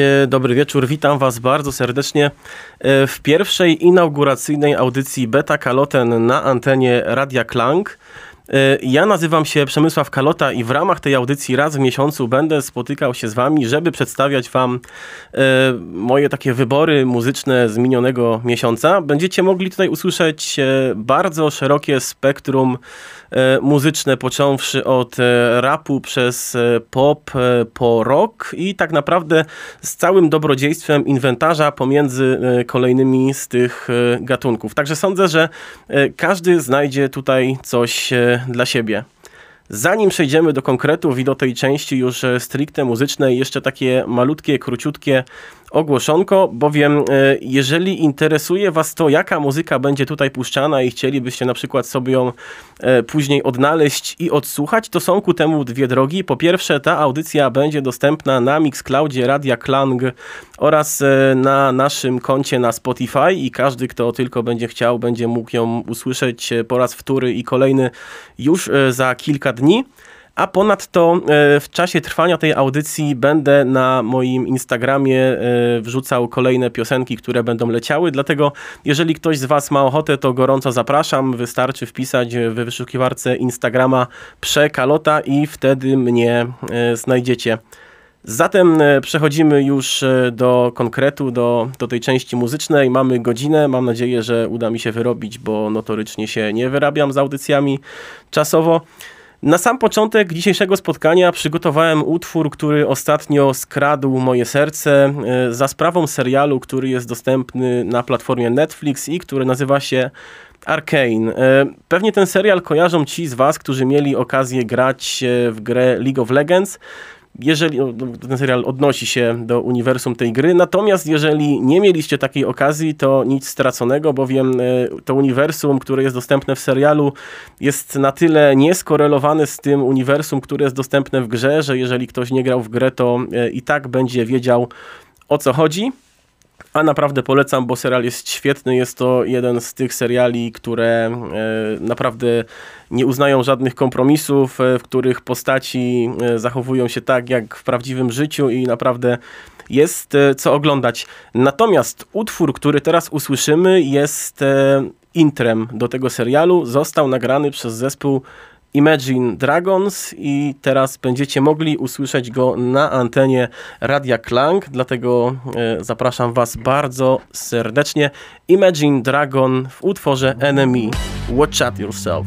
Cześć, e, dobry wieczór, witam Was bardzo serdecznie e, w pierwszej inauguracyjnej audycji Beta Kaloten na antenie Radia Klang. E, ja nazywam się Przemysław Kalota i w ramach tej audycji raz w miesiącu będę spotykał się z Wami, żeby przedstawiać Wam moje takie wybory muzyczne z minionego miesiąca. Będziecie mogli tutaj usłyszeć bardzo szerokie spektrum E, muzyczne, począwszy od e, rapu przez e, pop po rock i tak naprawdę z całym dobrodziejstwem inwentarza pomiędzy kolejnymi z tych gatunków. Także sądzę, że każdy znajdzie tutaj coś dla siebie. Zanim przejdziemy do konkretów i do tej części już stricte muzycznej, jeszcze takie malutkie, króciutkie ogłoszonko, bowiem e, jeżeli interesuje Was to, jaka muzyka będzie tutaj puszczana i chcielibyście na przykład sobie ją e, później odnaleźć i odsłuchać, to są ku temu dwie drogi. Po pierwsze, ta audycja będzie dostępna na Mixcloudzie Radia Klang oraz e, na naszym koncie na Spotify i każdy, kto tylko będzie chciał, będzie mógł ją usłyszeć po raz wtóry i kolejny już za kilka dni. A ponadto e, w czasie trwania tej audycji będę na moim Instagramie e, wrzucał kolejne piosenki, które będą leciały. Dlatego, jeżeli ktoś z Was ma ochotę, to gorąco zapraszam. Wystarczy wpisać w wyszukiwarce Instagrama przekalota i wtedy mnie e, znajdziecie. Zatem przechodzimy już do konkretu, do, do tej części muzycznej. Mamy godzinę. Mam nadzieję, że uda mi się wyrobić, bo notorycznie się nie wyrabiam z audycjami czasowo. Na sam początek dzisiejszego spotkania przygotowałem utwór, który ostatnio skradł moje serce e, za sprawą serialu, który jest dostępny na platformie Netflix i który nazywa się Arcane. E, pewnie ten serial kojarzą ci z Was, którzy mieli okazję grać w grę League of Legends jeżeli ten serial odnosi się do uniwersum tej gry, natomiast jeżeli nie mieliście takiej okazji, to nic straconego, bowiem e, to uniwersum, które jest dostępne w serialu, jest na tyle nieskorelowane z tym uniwersum, które jest dostępne w grze, że jeżeli ktoś nie grał w grę, to e, i tak będzie wiedział o co chodzi. A naprawdę polecam, bo serial jest świetny. Jest to jeden z tych seriali, które e, naprawdę nie uznają żadnych kompromisów, e, w których postaci e, zachowują się tak jak w prawdziwym życiu i naprawdę jest co oglądać. Natomiast utwór, który teraz usłyszymy, jest intrem do tego serialu. Został nagrany przez zespół Imagine Dragons i teraz będziecie mogli usłyszeć go na antenie Radia Klang, dlatego e, zapraszam Was bardzo serdecznie. Imagine Dragon w utworze Enemy. Watch out yourself.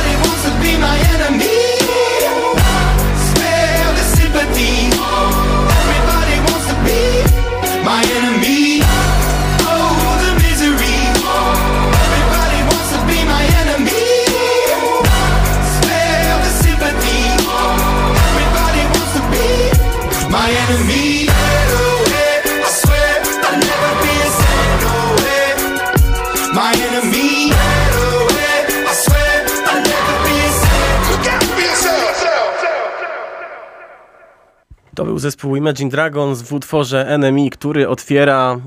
To był zespół Imagine Dragons w utworze Enemy, który otwiera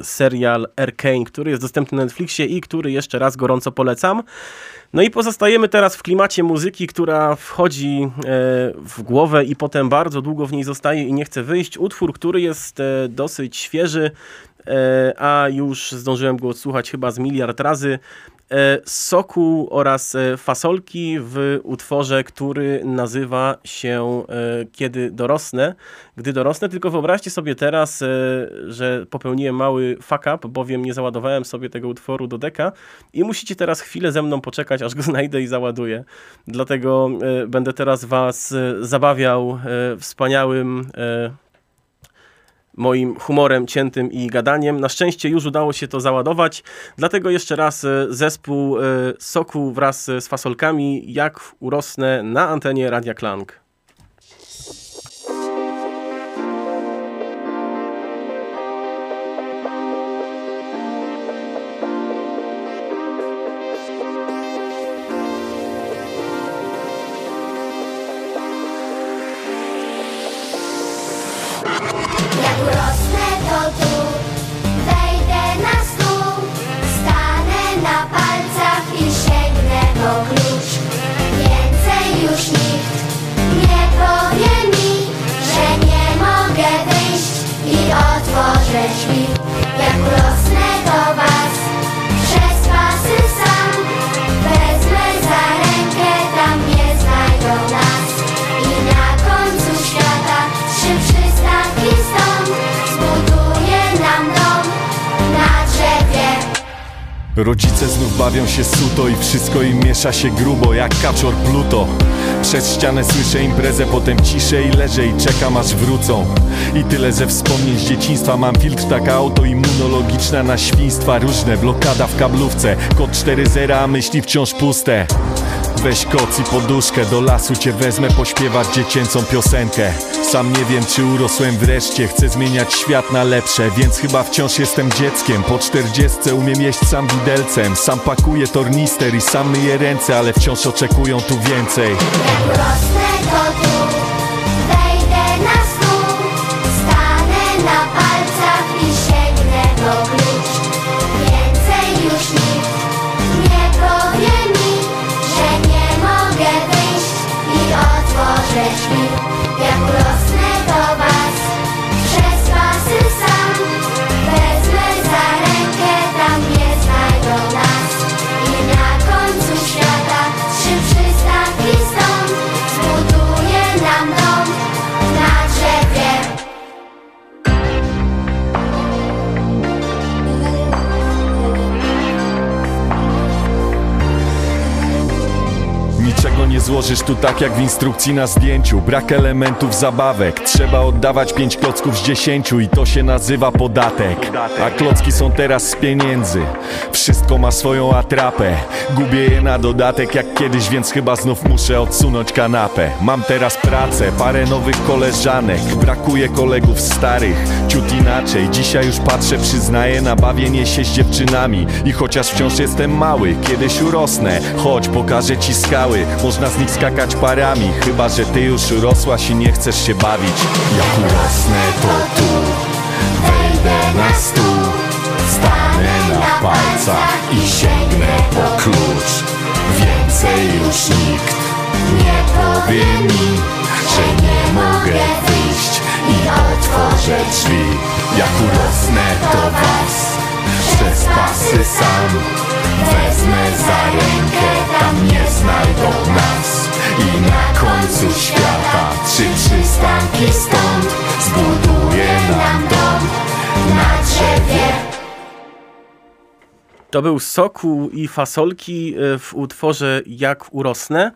y, serial Arcane, który jest dostępny na Netflixie i który jeszcze raz gorąco polecam. No i pozostajemy teraz w klimacie muzyki, która wchodzi y, w głowę i potem bardzo długo w niej zostaje i nie chce wyjść. Utwór, który jest y, dosyć świeży, a już zdążyłem go odsłuchać chyba z miliard razy. E, soku oraz e, fasolki w utworze, który nazywa się e, Kiedy dorosnę. Gdy dorosnę, tylko wyobraźcie sobie teraz, że popełniłem mały fuck up, bowiem nie załadowałem sobie tego utworu do deka i musicie teraz chwilę ze mną poczekać, aż go znajdę i załaduję. Dlatego będę teraz was zabawiał wspaniałym moim humorem ciętym i gadaniem. Na szczęście już udało się to załadować, dlatego jeszcze raz e, zespół e, Soku wraz z fasolkami, jak urosnę na antenie Radia Klang. sweet. Rodzice znów bawią się suto i wszystko im miesza się grubo jak kaczor Pluto. Przez ścianę słyszę imprezę, potem ciszę i leżę i czekam aż wrócą. I tyle ze wspomnień z dzieciństwa Mam filtr taka autoimmunologiczna na świństwa różne Blokada w kablówce, kod 4.0, a myśli wciąż puste Weź koc i poduszkę, do lasu cię wezmę pośpiewać dziecięcą piosenkę. Sam nie wiem czy urosłem wreszcie, chcę zmieniać świat na lepsze Więc chyba wciąż jestem dzieckiem, po czterdziestce umiem jeść sam widelcem Sam pakuję tornister i sam myję ręce, ale wciąż oczekują tu więcej złożysz tu tak jak w instrukcji na zdjęciu. Brak elementów zabawek Trzeba oddawać pięć klocków z dziesięciu I to się nazywa podatek. A klocki są teraz z pieniędzy. Wszystko ma swoją atrapę. Gubię je na dodatek jak kiedyś Więc chyba znów muszę odsunąć kanapę. Mam teraz pracę, parę nowych koleżanek. Brakuje kolegów starych Ciut inaczej, dzisiaj już patrzę Przyznaję na bawienie się z dziewczynami. I chociaż wciąż jestem mały Kiedyś urosnę. Chodź, pokażę ci skały. Można z nich skakać parami Chyba, że ty już urosłaś i nie chcesz się bawić. Jak urosnę to tu Wejdę na stół palcach i sięgnę po klucz. Więcej już nikt nie powie mi, że nie mogę wyjść i otworzę drzwi. Jak urosnę do was przez pasy sam Wezmę za rękę, tam nie znajdą nas I na końcu świata trzy przystanki stąd Zbuduję nam dom na drzewie to był Soku i Fasolki e, w utworze Jak urosnę.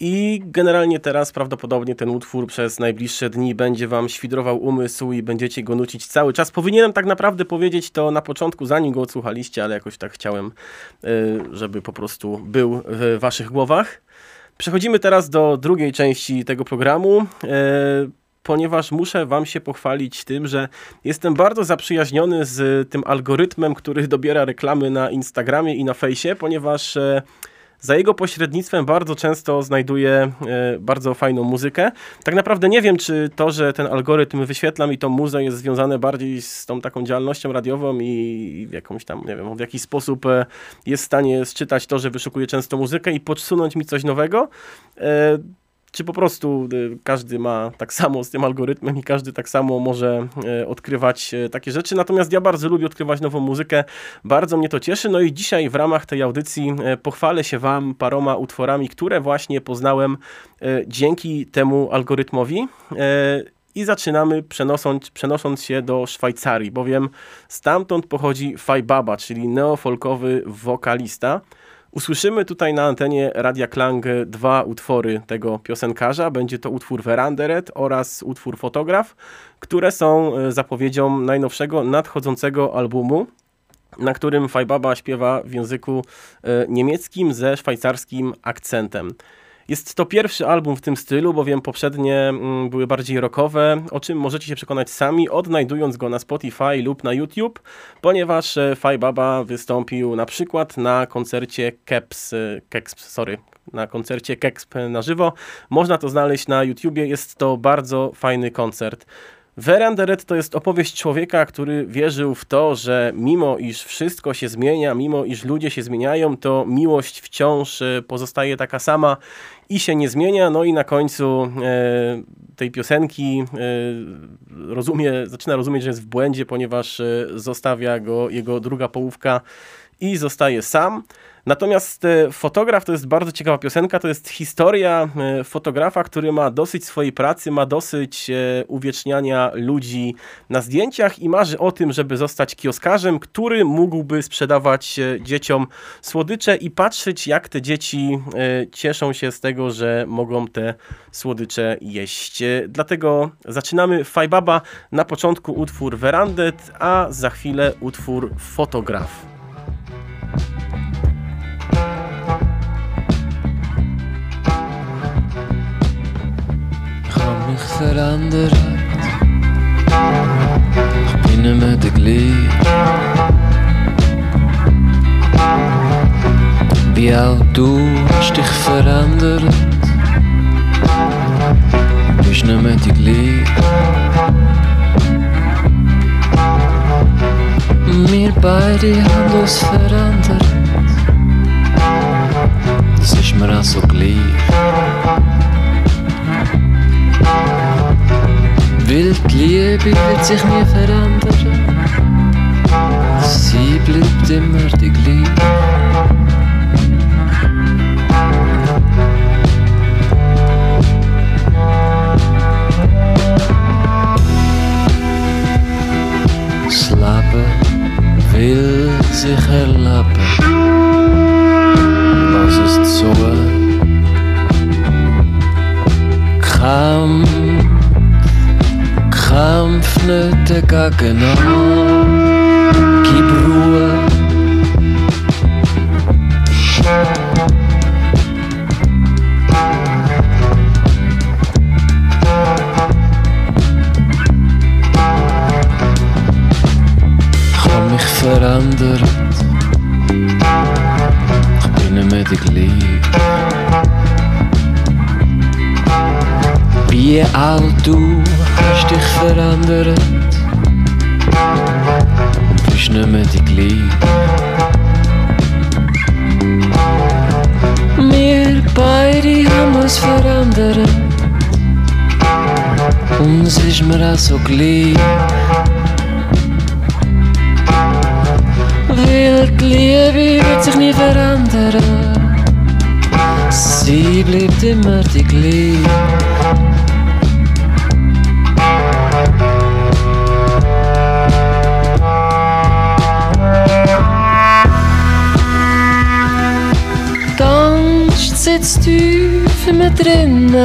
I generalnie teraz prawdopodobnie ten utwór przez najbliższe dni będzie wam świdrował umysł i będziecie go nucić cały czas. Powinienem tak naprawdę powiedzieć to na początku, zanim go odsłuchaliście, ale jakoś tak chciałem, e, żeby po prostu był w waszych głowach. Przechodzimy teraz do drugiej części tego programu. E, ponieważ muszę Wam się pochwalić tym, że jestem bardzo zaprzyjaźniony z tym algorytmem, który dobiera reklamy na Instagramie i na fejsie, ponieważ e, za jego pośrednictwem bardzo często znajduję e, bardzo fajną muzykę. Tak naprawdę nie wiem, czy to, że ten algorytm wyświetla mi tą muzę jest związane bardziej z tą taką działalnością radiową i jakąś tam, nie wiem, w jakiś sposób e, jest w stanie sczytać to, że wyszukuję często muzykę i podsunąć mi coś nowego czy po prostu y, każdy ma tak samo z tym algorytmem i każdy tak samo może y, odkrywać y, takie rzeczy. Natomiast ja bardzo lubię odkrywać nową muzykę, bardzo mnie to cieszy. No i dzisiaj w ramach tej audycji pochwalę się Wam paroma utworami, które właśnie poznałem dzięki temu algorytmowi. I zaczynamy przenosąc, przenosząc się do Szwajcarii, bowiem stamtąd pochodzi Faj Baba, czyli neofolkowy wokalista. Usłyszymy tutaj na antenie Radia Klang dwa utwory tego piosenkarza. Będzie to utwór Veranderet oraz utwór Fotograf, które są e, zapowiedzią najnowszego, nadchodzącego albumu na którym Fajbaba śpiewa w języku e, niemieckim ze szwajcarskim akcentem. Jest to pierwszy album w tym stylu, bowiem poprzednie mm, były bardziej rockowe, o czym możecie się przekonać sami, odnajdując go na Spotify lub na YouTube, ponieważ e, Fai Baba wystąpił na przykład na koncercie Keps, e, Keps sorry, na koncercie Keksp na żywo. Można to znaleźć na YouTubie, jest to bardzo fajny koncert. Veranderet to jest opowieść człowieka, który wierzył w to, że mimo iż wszystko się zmienia, mimo iż ludzie się zmieniają, to miłość wciąż e, pozostaje taka sama i się nie zmienia. No i na końcu e, tej piosenki e, rozumie, zaczyna rozumieć, że jest w błędzie, ponieważ e, zostawia go jego druga połówka i zostaje sam. Natomiast e, fotograf to jest bardzo ciekawa piosenka. To jest historia e, fotografa, który ma dosyć swojej pracy, ma dosyć e, uwieczniania ludzi na zdjęciach i marzy o tym, żeby zostać kioskarzem, który mógłby sprzedawać dzieciom słodycze i patrzeć, jak te dzieci cieszą się z tego, że mogą te słodycze jeść. Dlatego zaczynamy Fajbaba, na początku utwór Verandet, a za chwilę utwór Fotograf. Mich verandert. Ich bin nicht mehr der gleiche. Wie auch du hast dich verändert. Du bist nicht mehr die gleiche. Wir beide haben uns verändert. Das ist mir auch so gleich. Die Liebe wird sich nie verändern. Sie bleibt immer die gleiche. Das Leben will sich erleben, was es zu Kampf Dagegen an, gib Ruhe. Hab mich verändert, ich bin nicht gleiche. Wie auch du hast dich verändert. bist nicht mehr die gleiche. Wir beide haben uns verändert. Und es ist mir auch so gleich. Weil die Liebe wird sich nie verändern. Sie bleibt immer die gleiche. Tanzt sitzt tief in mir drinnen.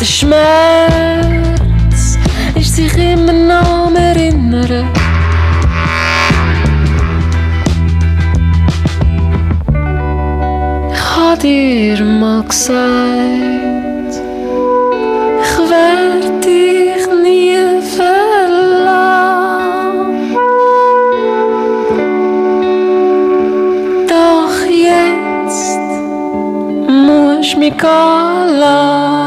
Der Schmerz ist sich immer noch am erinnern. Ich hab dir mal gesagt, color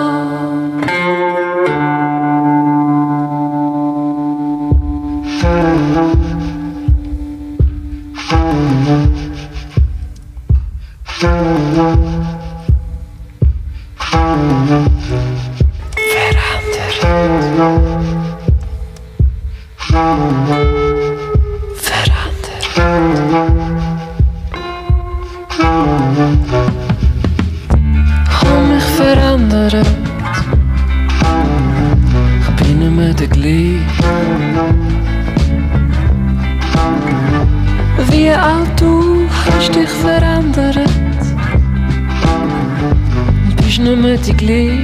pneumatically.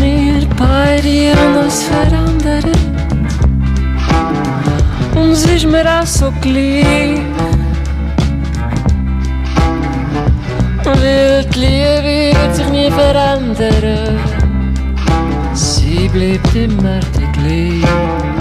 Meer party on those veranderen. Ons is maar als ook lief. Wild leven gaat zich nie veranderen. Sie bleibt immer die gleiche.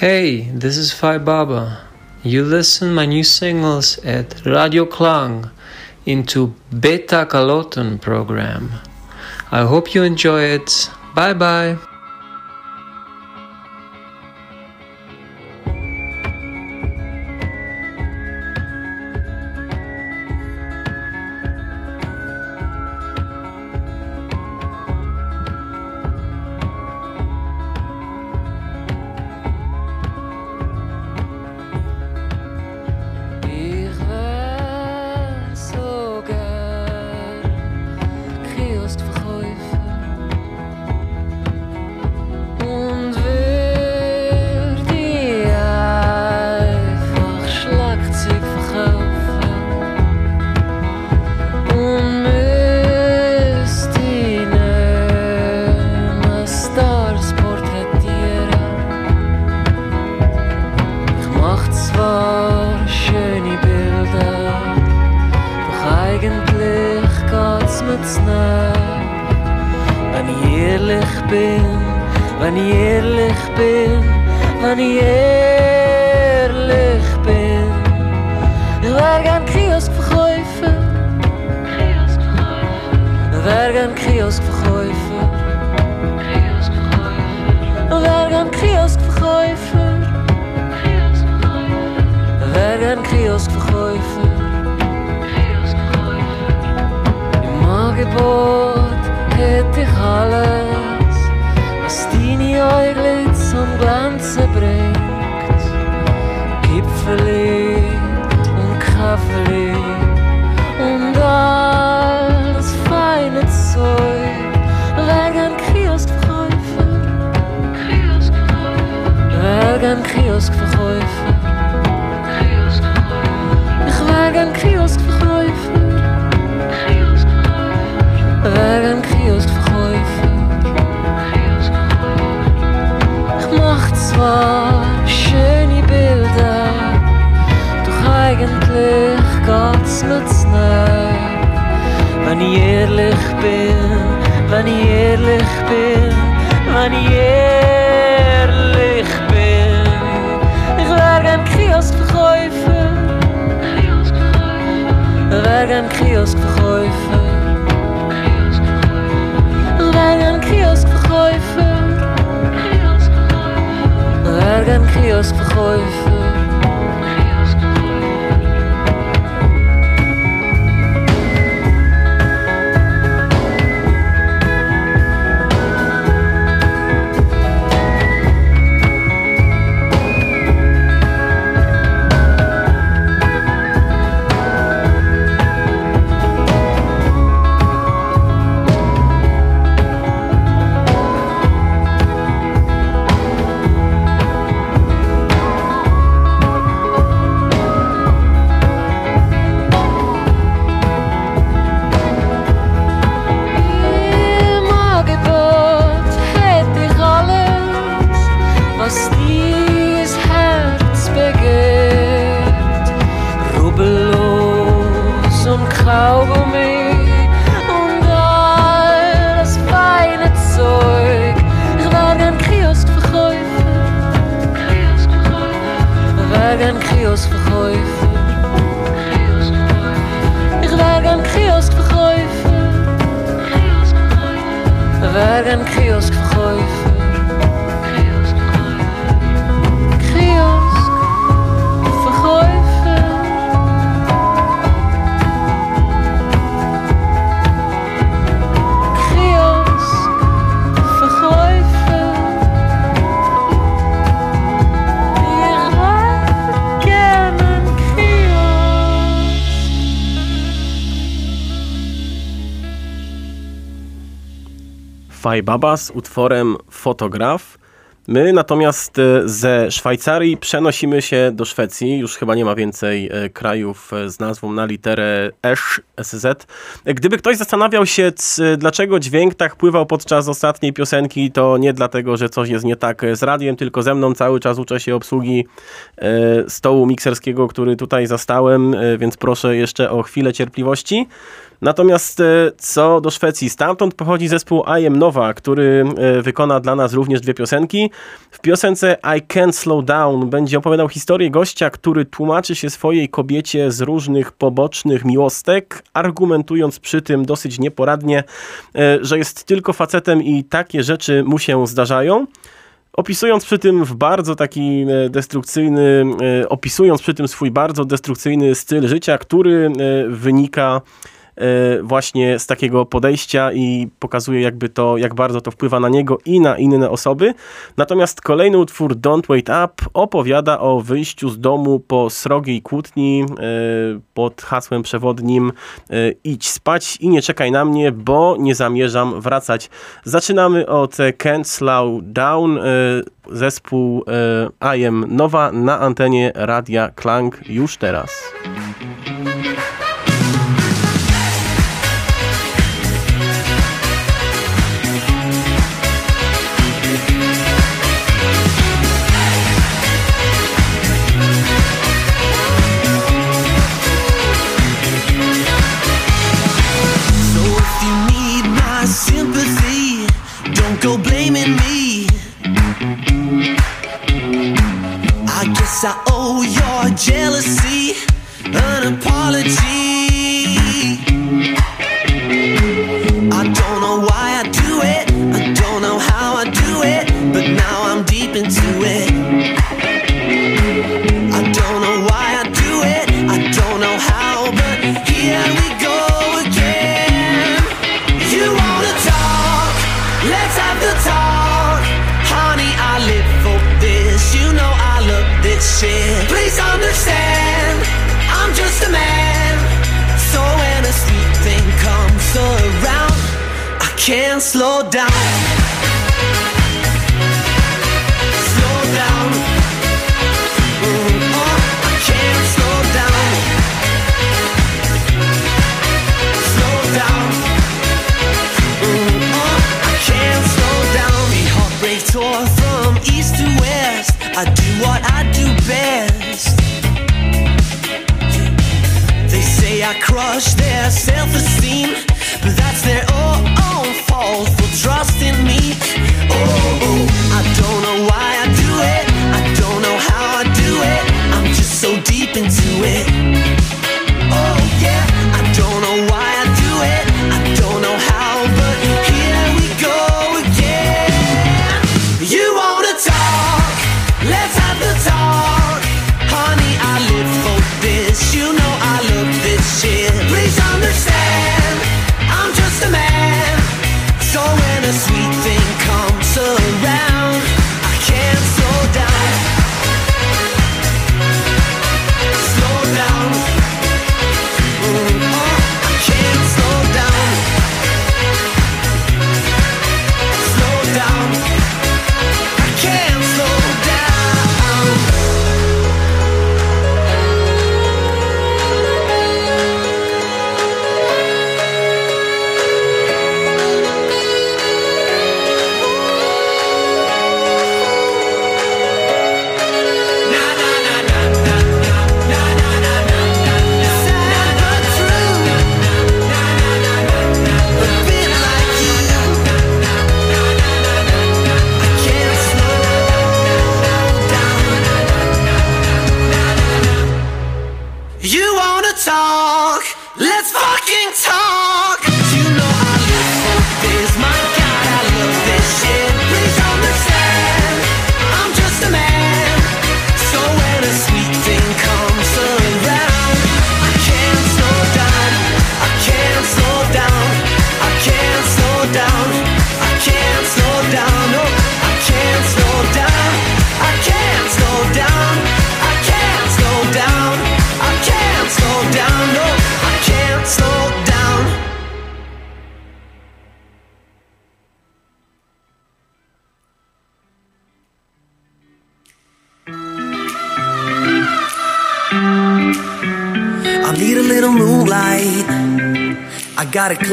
Hey, this is Fai Baba. You listen my new singles at Radio Klang into Beta Kaloten program. I hope you enjoy it. Bye bye. Ehrlich bin, wenn ich ehrlich bin. Ich wär gern gern Kioskverkäufer. Ich wär gern Kioskverkäufer, wär gern Kioskverkäufer. Fajbaba z utworem Fotograf. My natomiast e, ze Szwajcarii przenosimy się do Szwecji. Już chyba nie ma więcej e, krajów e, z nazwą na literę Esz, SZ. Gdyby ktoś zastanawiał się, dlaczego dźwięk tak pływał podczas ostatniej piosenki, to nie dlatego, że coś jest nie tak z radiem, tylko ze mną cały czas uczę się obsługi stołu mikserskiego, który tutaj zastałem, więc proszę jeszcze o chwilę cierpliwości. Natomiast e, co do Szwecji, stamtąd pochodzi zespół I Am Nova, który e, wykona dla nas również dwie piosenki. W piosence I Can't Slow Down będzie opowiadał historię gościa, który tłumaczy się swojej kobiecie z różnych pobocznych miłostek, argumentując przy tym dosyć nieporadnie, e, że jest tylko facetem i takie rzeczy mu się zdarzają. Opisując przy tym w bardzo taki destrukcyjny, opisując przy tym swój bardzo destrukcyjny styl życia, który wynika właśnie z takiego podejścia i pokazuje jakby to, jak bardzo to wpływa na niego i na inne osoby. Natomiast kolejny utwór Don't Wait Up opowiada o wyjściu z domu po srogiej kłótni e, pod hasłem przewodnim e, idź spać i nie czekaj na mnie, bo nie zamierzam wracać. Zaczynamy od e, Can't Slow Down, e, zespół e, I Am Nowa na antenie Radia Klang już teraz. Me. I guess I owe your jealousy an apology. slow down.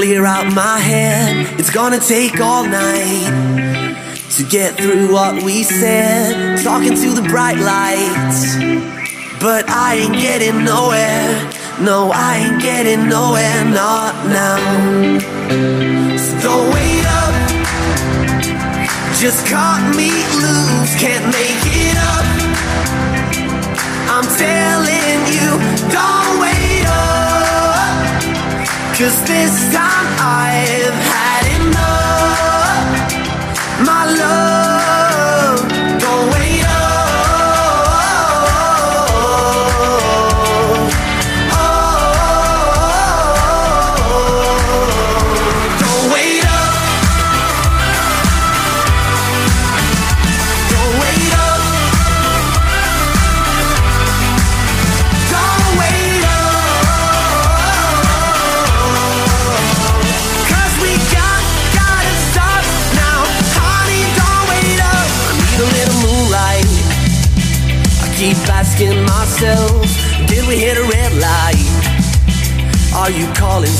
clear out my head. It's gonna take all night to get through what we said. Talking to the bright lights, but I ain't getting nowhere. No, I ain't getting nowhere, not now. So don't wait up. Just caught me loose, can't make it up. I'm telling you, don't wait up. Cause this time.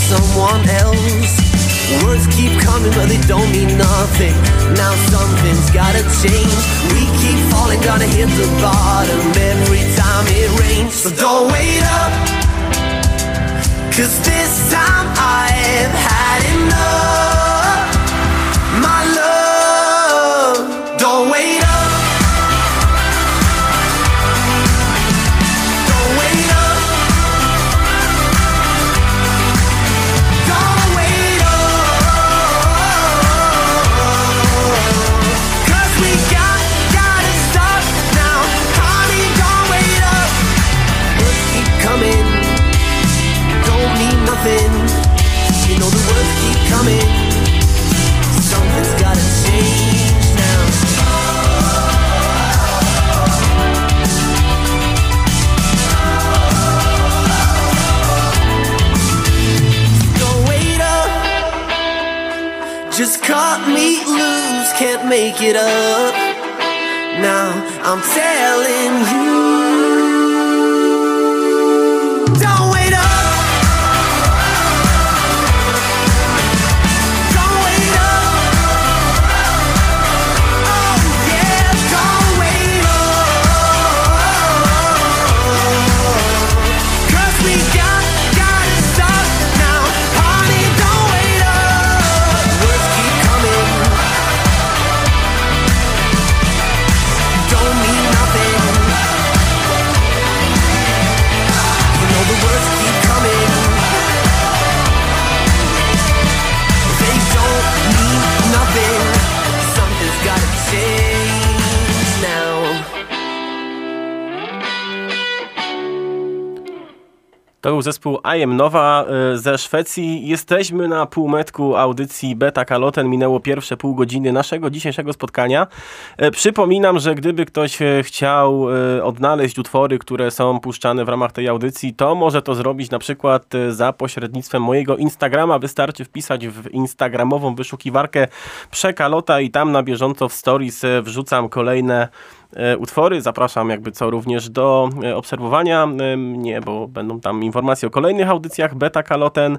someone else. Words keep coming, but they don't mean nothing. Now something's gotta change. We keep falling, gonna hit the bottom every time it rains. So don't wait up, cause this time I've had enough. Make it up. Now I'm telling you, zespół I Am Nowa y, ze Szwecji. Jesteśmy na półmetku audycji Beta Kaloten. Minęło pierwsze pół godziny naszego dzisiejszego spotkania. E, Przypominam, że gdyby ktoś e, chciał e, odnaleźć utwory, które są puszczane w ramach tej audycji, to może to zrobić na przykład za pośrednictwem mojego Instagrama. Wystarczy wpisać w instagramową wyszukiwarkę Przekalota i tam na bieżąco w stories wrzucam kolejne utwory. Zapraszam jakby co również do e, obserwowania e, mnie, bo będą tam informacje o kolejnych audycjach Beta Kaloten.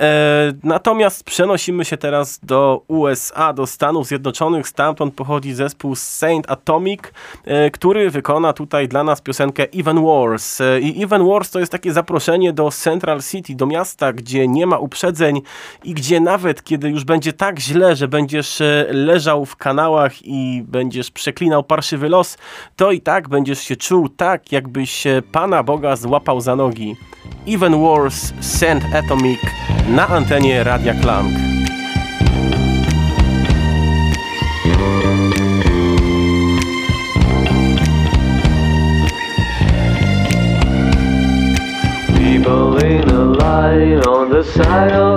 E, natomiast przenosimy się teraz do USA, do Stanów Zjednoczonych. Stamtąd pochodzi zespół Saint Atomic, e, który wykona tutaj dla nas piosenkę Even Wars. E, I Even Wars to jest takie zaproszenie do Central City, do miasta, gdzie nie ma uprzedzeń i gdzie nawet kiedy już będzie tak źle, że będziesz leżał w kanałach i będziesz przeklinał parszywy los, to i tak będziesz się czuł tak, jakbyś Pana Boga złapał za nogi. Even Wars Saint Atomic na antenie Radia Klang. People in a line on the side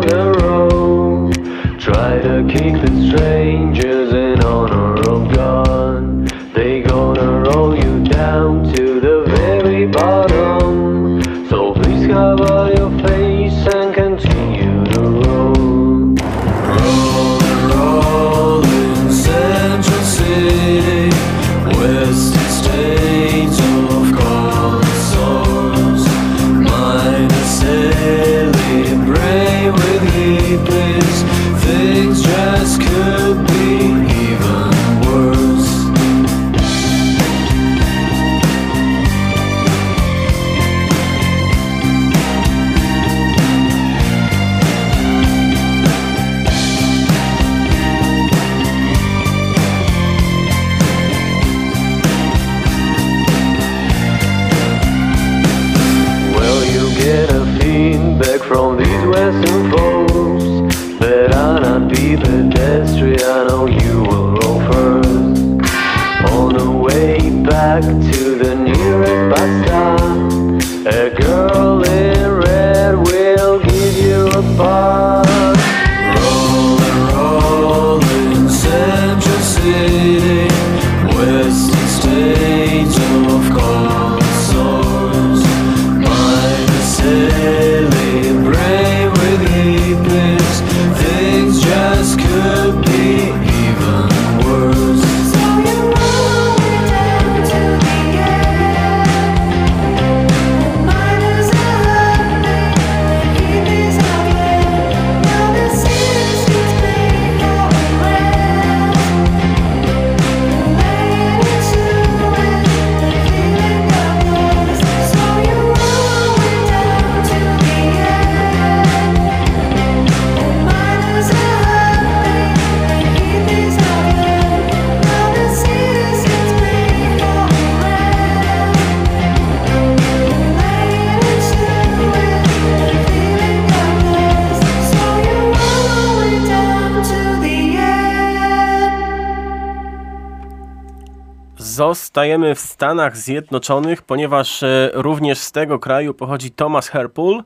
Zostajemy w Stanach Zjednoczonych, ponieważ e, również z tego kraju pochodzi Thomas Herpul, e,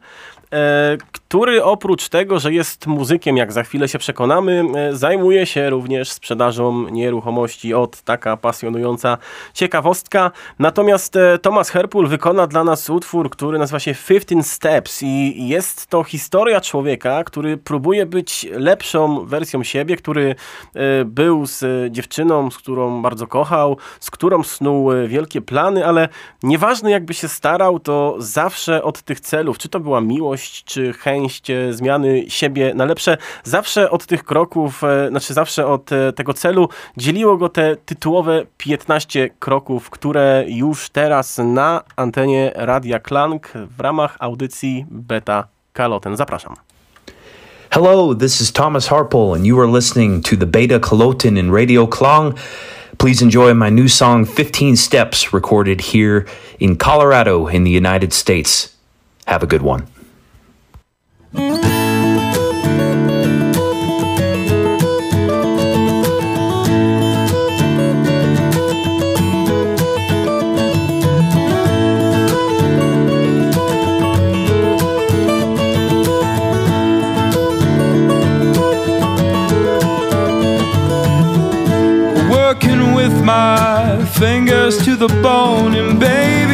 który oprócz tego, że jest muzykiem, jak za chwilę się przekonamy, e, zajmuje się również sprzedażą nieruchomości. Od taka pasjonująca ciekawostka. Natomiast e, Thomas Herpul wykona dla nas utwór, który nazywa się 15 Steps i jest to historia człowieka, który próbuje być lepszą wersją siebie, który e, był z dziewczyną, z którą bardzo kochał, z którą snuł wielkie plany, ale nieważne jakby się starał, to zawsze od tych celów, czy to była miłość, czy chęć e, zmiany siebie na lepsze, zawsze od tych kroków, e, znaczy zawsze od e, tego celu dzieliło go te tytułowe 15 kroków, które już teraz na antenie Radia Klank w ramach audycji Beta Kaloten. Zapraszam. Hello, this is Thomas Harpole, and you are listening to the Beta Kalotin in Radio Klang. Please enjoy my new song 15 Steps, recorded here in Colorado in the United States. Have a good one. Working with my fingers to the bone, and baby, could I bring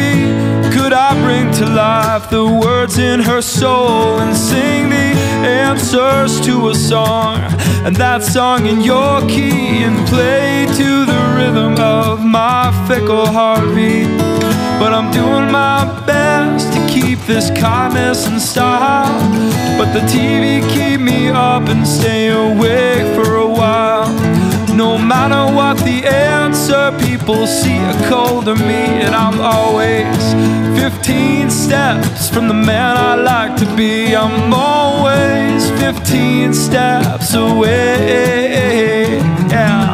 to life the words in her soul and sing the answers to a song? And that song in your key and play to the rhythm of my fickle heartbeat. But I'm doing my best to keep this kindness in style. But the TV keep me up and stay awake for a while. No matter what the answer, people see a colder me, and I'm always 15 steps from the man I like to be. I'm always 15 steps away. Yeah.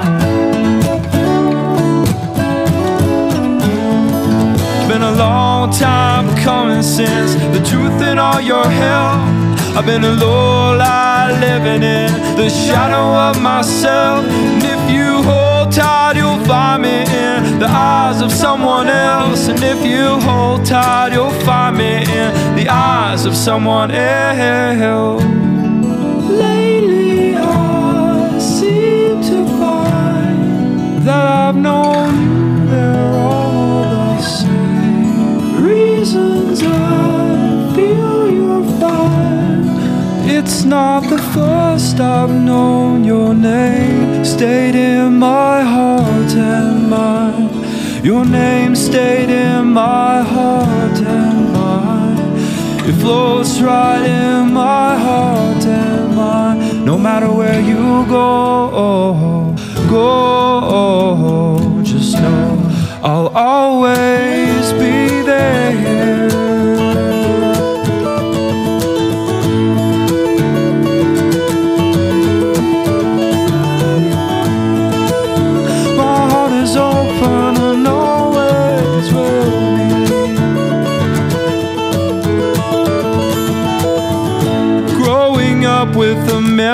Been a long time coming since the truth in all your hell. I've been a low life living in the shadow of myself. And if you hold tight, you'll find me in the eyes of someone else. And if you hold tight, you'll find me in the eyes of someone else. Lately, I seem to find that I've known It's not the first I've known your name stayed in my heart and mind. Your name stayed in my heart and mind. It flows right in my heart and mind. No matter where you go, go, just know I'll always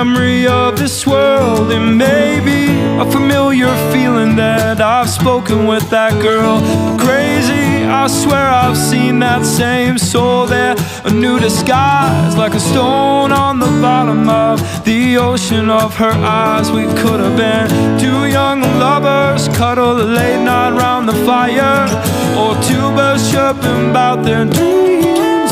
memory of this world, and maybe a familiar feeling that I've spoken with that girl. Crazy, I swear I've seen that same soul there. A new disguise, like a stone on the bottom of the ocean of her eyes. We could have been two young lovers, cuddle late night round the fire, or two birds chirping about their dreams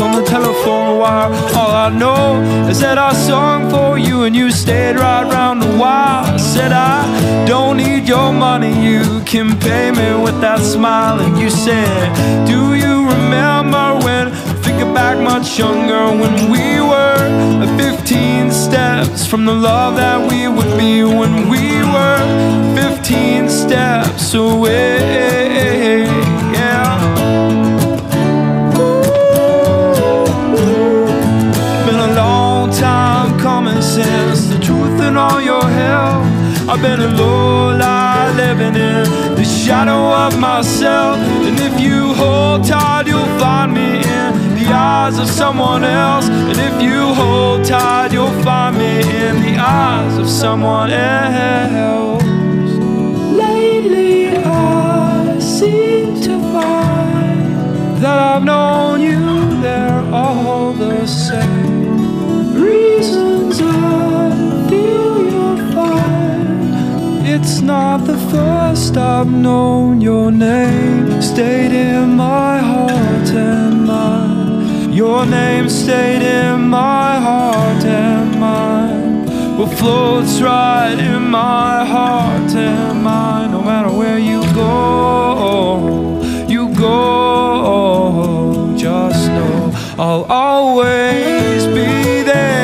on the telephone wire. All I know is that I sung for you and you stayed right round the while. I said I don't need your money, you can pay me with that smile. And you said, Do you remember when? Thinking back much younger when we were 15 steps from the love that we would be when we were 15 steps away. In all your hell. I've been a low life living in the shadow of myself. And if you hold tight, you'll find me in the eyes of someone else. And if you hold tight, you'll find me in the eyes of someone else. Lately, I seem to find that I've known you, they're all the same. Not the first I've known your name stayed in my heart and mind. Your name stayed in my heart and mind. Well, floats right in my heart and mind. No matter where you go, you go. Just know I'll always be there.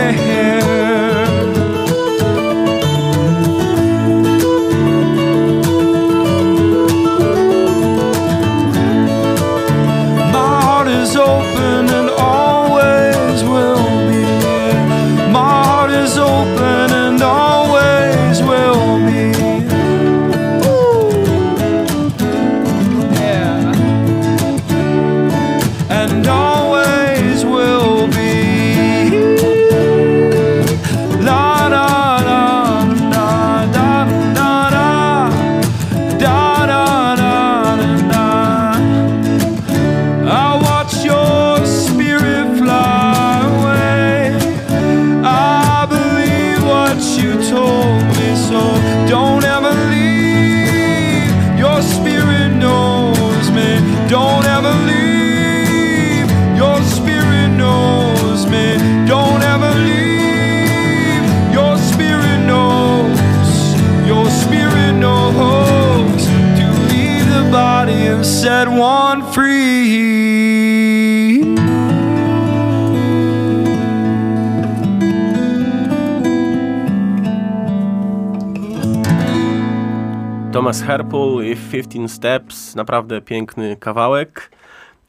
Thomas Herpul i 15 Steps, naprawdę piękny kawałek.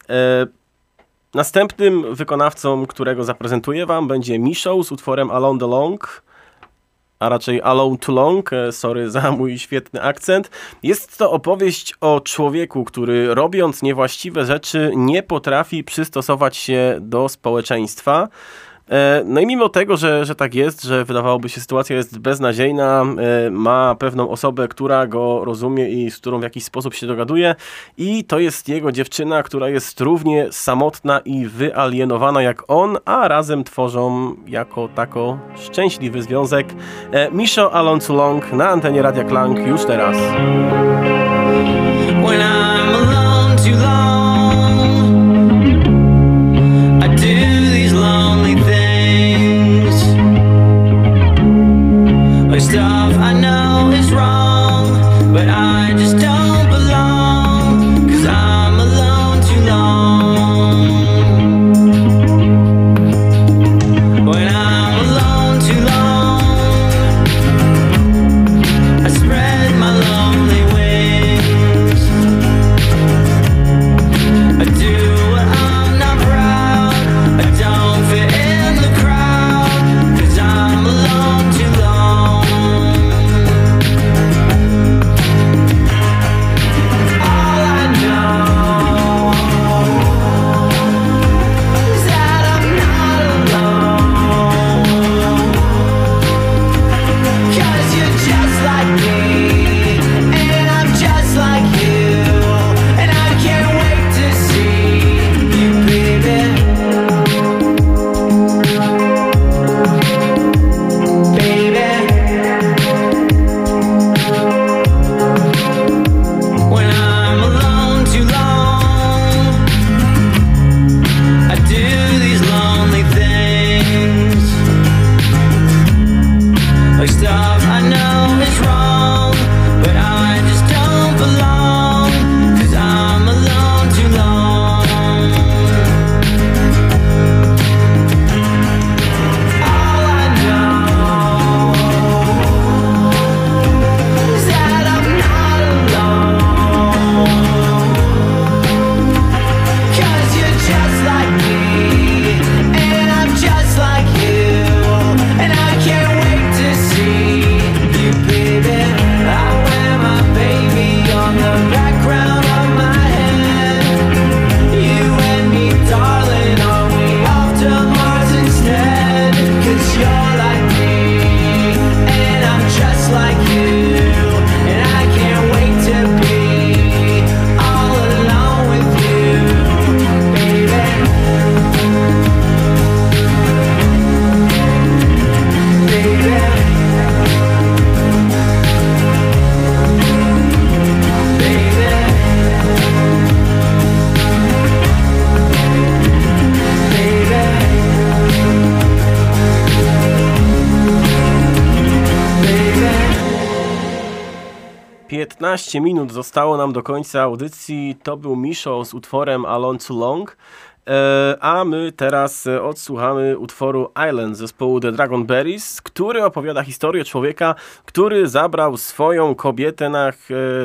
E, następnym wykonawcą, którego zaprezentuję wam będzie Mishow z utworem Alone the Long, a raczej Alone Too Long, e, sorry za mój świetny akcent. Jest to opowieść o człowieku, który robiąc niewłaściwe rzeczy nie potrafi przystosować się do społeczeństwa. E, No i mimo tego, że, że tak jest, że wydawałoby się sytuacja jest beznadziejna, e, ma pewną osobę, która go rozumie i z którą w jakiś sposób się dogaduje i to jest jego dziewczyna, która jest równie samotna i wyalienowana jak on, a razem tworzą jako tako szczęśliwy związek. E, Misho Alone Too Long na antenie Radia Klang już teraz. новостям zostało nam do końca audycji. To był Misho z utworem Alone Too Long. E, a my teraz e, odsłuchamy utworu Island zespołu The Dragon Berries, który opowiada historię człowieka, który zabrał swoją kobietę na e,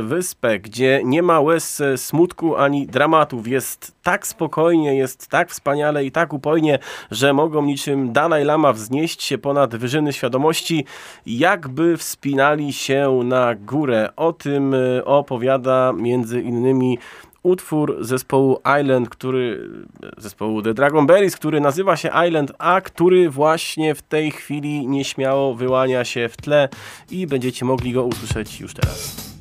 wyspę, gdzie nie ma łez smutku ani dramatów. Jest tak spokojnie, jest tak wspaniale i tak upojnie, że mogą niczym Dalaj Lama wznieść się ponad wyżyny świadomości, jakby wspinali się na górę. O tym opowiada między innymi utwór zespołu Island, który, zespołu The Dragon Berries, który nazywa się Island, a który właśnie w tej chwili nieśmiało wyłania się w tle i będziecie mogli go usłyszeć już teraz.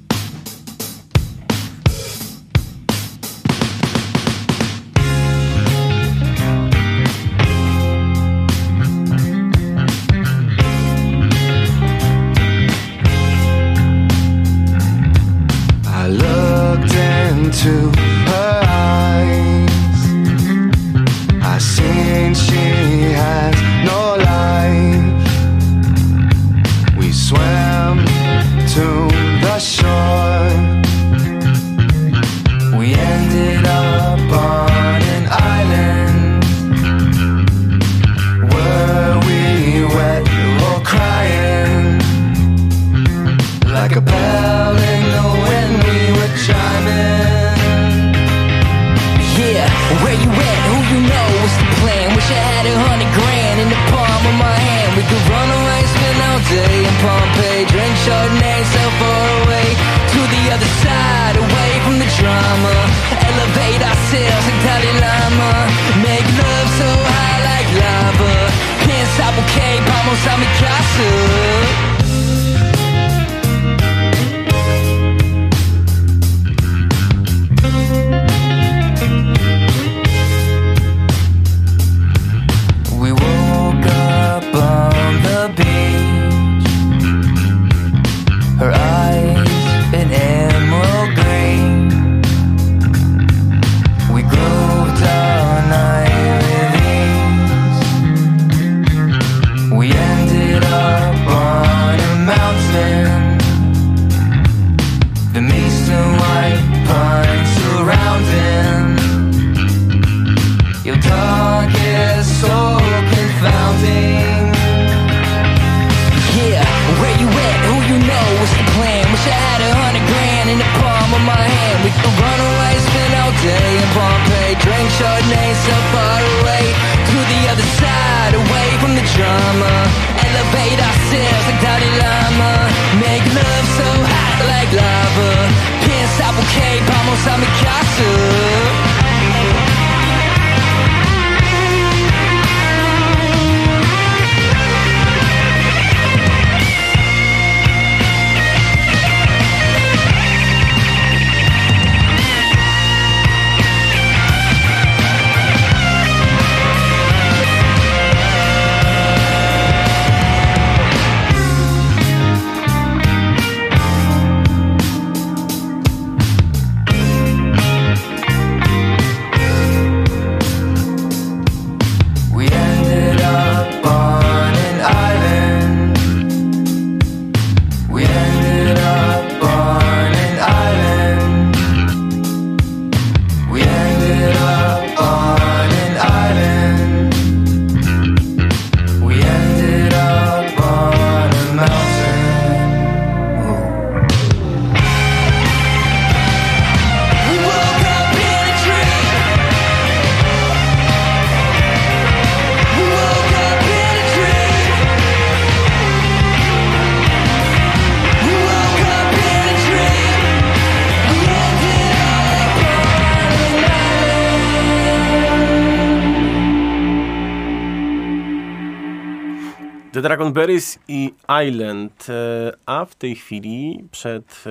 The Dragon Berries i Island, e, a w tej chwili przed e,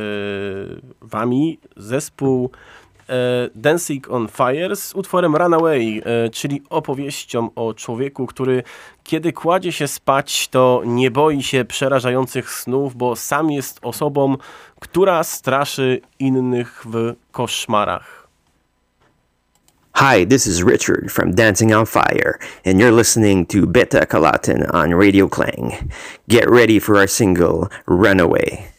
wami zespół e, Dancing on Fire z utworem Runaway, czyli opowieścią o człowieku, który kiedy kładzie się spać, to nie boi się przerażających snów, bo sam jest osobą, która straszy innych w koszmarach. Hi, this is Richard from Dancing on Fire, and you're listening to Beta Calatin on Radio Clang. Get ready for our single, Runaway.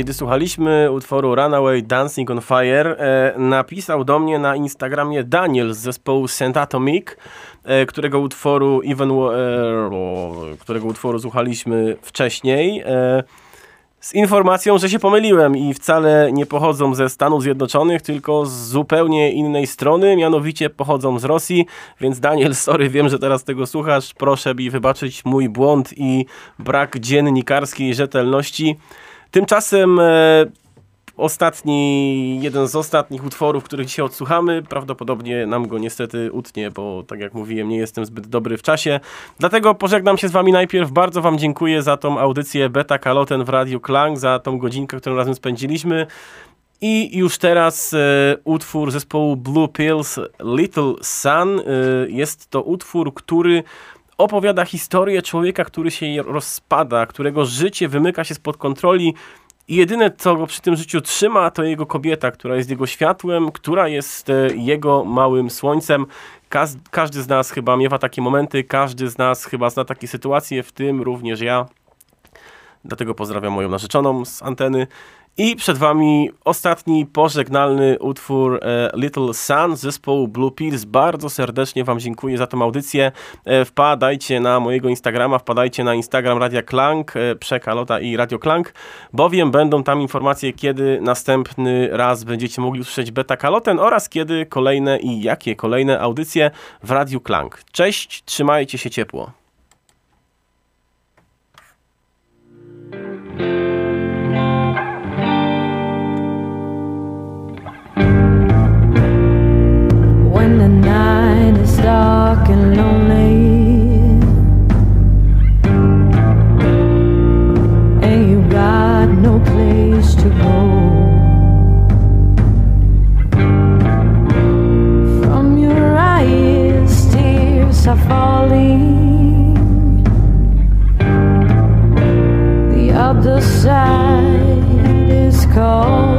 Kiedy słuchaliśmy utworu Runaway Dancing on Fire, e, napisał do mnie na Instagramie Daniel z zespołu Saint Atomic, e, którego utworu Even, e, którego utworu słuchaliśmy wcześniej. E, z informacją, że się pomyliłem i wcale nie pochodzą ze Stanów Zjednoczonych, tylko z zupełnie innej strony, mianowicie pochodzą z Rosji, więc Daniel, sorry, wiem, że teraz tego słuchasz, proszę mi wybaczyć mój błąd i brak dziennikarskiej rzetelności. Tymczasem e, ostatni, jeden z ostatnich utworów, których dzisiaj odsłuchamy, prawdopodobnie nam go niestety utnie, bo tak jak mówiłem, nie jestem zbyt dobry w czasie. Dlatego pożegnam się z wami najpierw. Bardzo wam dziękuję za tą audycję Beta Kaloten w Radiu Klang, za tą godzinkę, którą razem spędziliśmy. I już teraz e, utwór zespołu Blue Pills Little Sun. E, jest to utwór, który opowiada historię człowieka, który się rozpada, którego życie wymyka się spod kontroli i jedyne, co go przy tym życiu trzyma, to jego kobieta, która jest jego światłem, która jest e, jego małym słońcem. Kaz każdy z nas chyba miewa takie momenty, każdy z nas chyba zna takie sytuacje, w tym również ja. Dlatego pozdrawiam moją narzeczoną z anteny. I przed Wami ostatni pożegnalny utwór e, Little Sun zespołu Blue Pills. Bardzo serdecznie Wam dziękuję za tę audycję. E, wpadajcie na mojego Instagrama, wpadajcie na Instagram Radia Klank, e, Przekalota i Radio Klank, bowiem będą tam informacje, kiedy następny raz będziecie mogli usłyszeć Beta Kaloten oraz kiedy kolejne i jakie kolejne audycje w Radiu Klank. Cześć, trzymajcie się ciepło. Other side is calling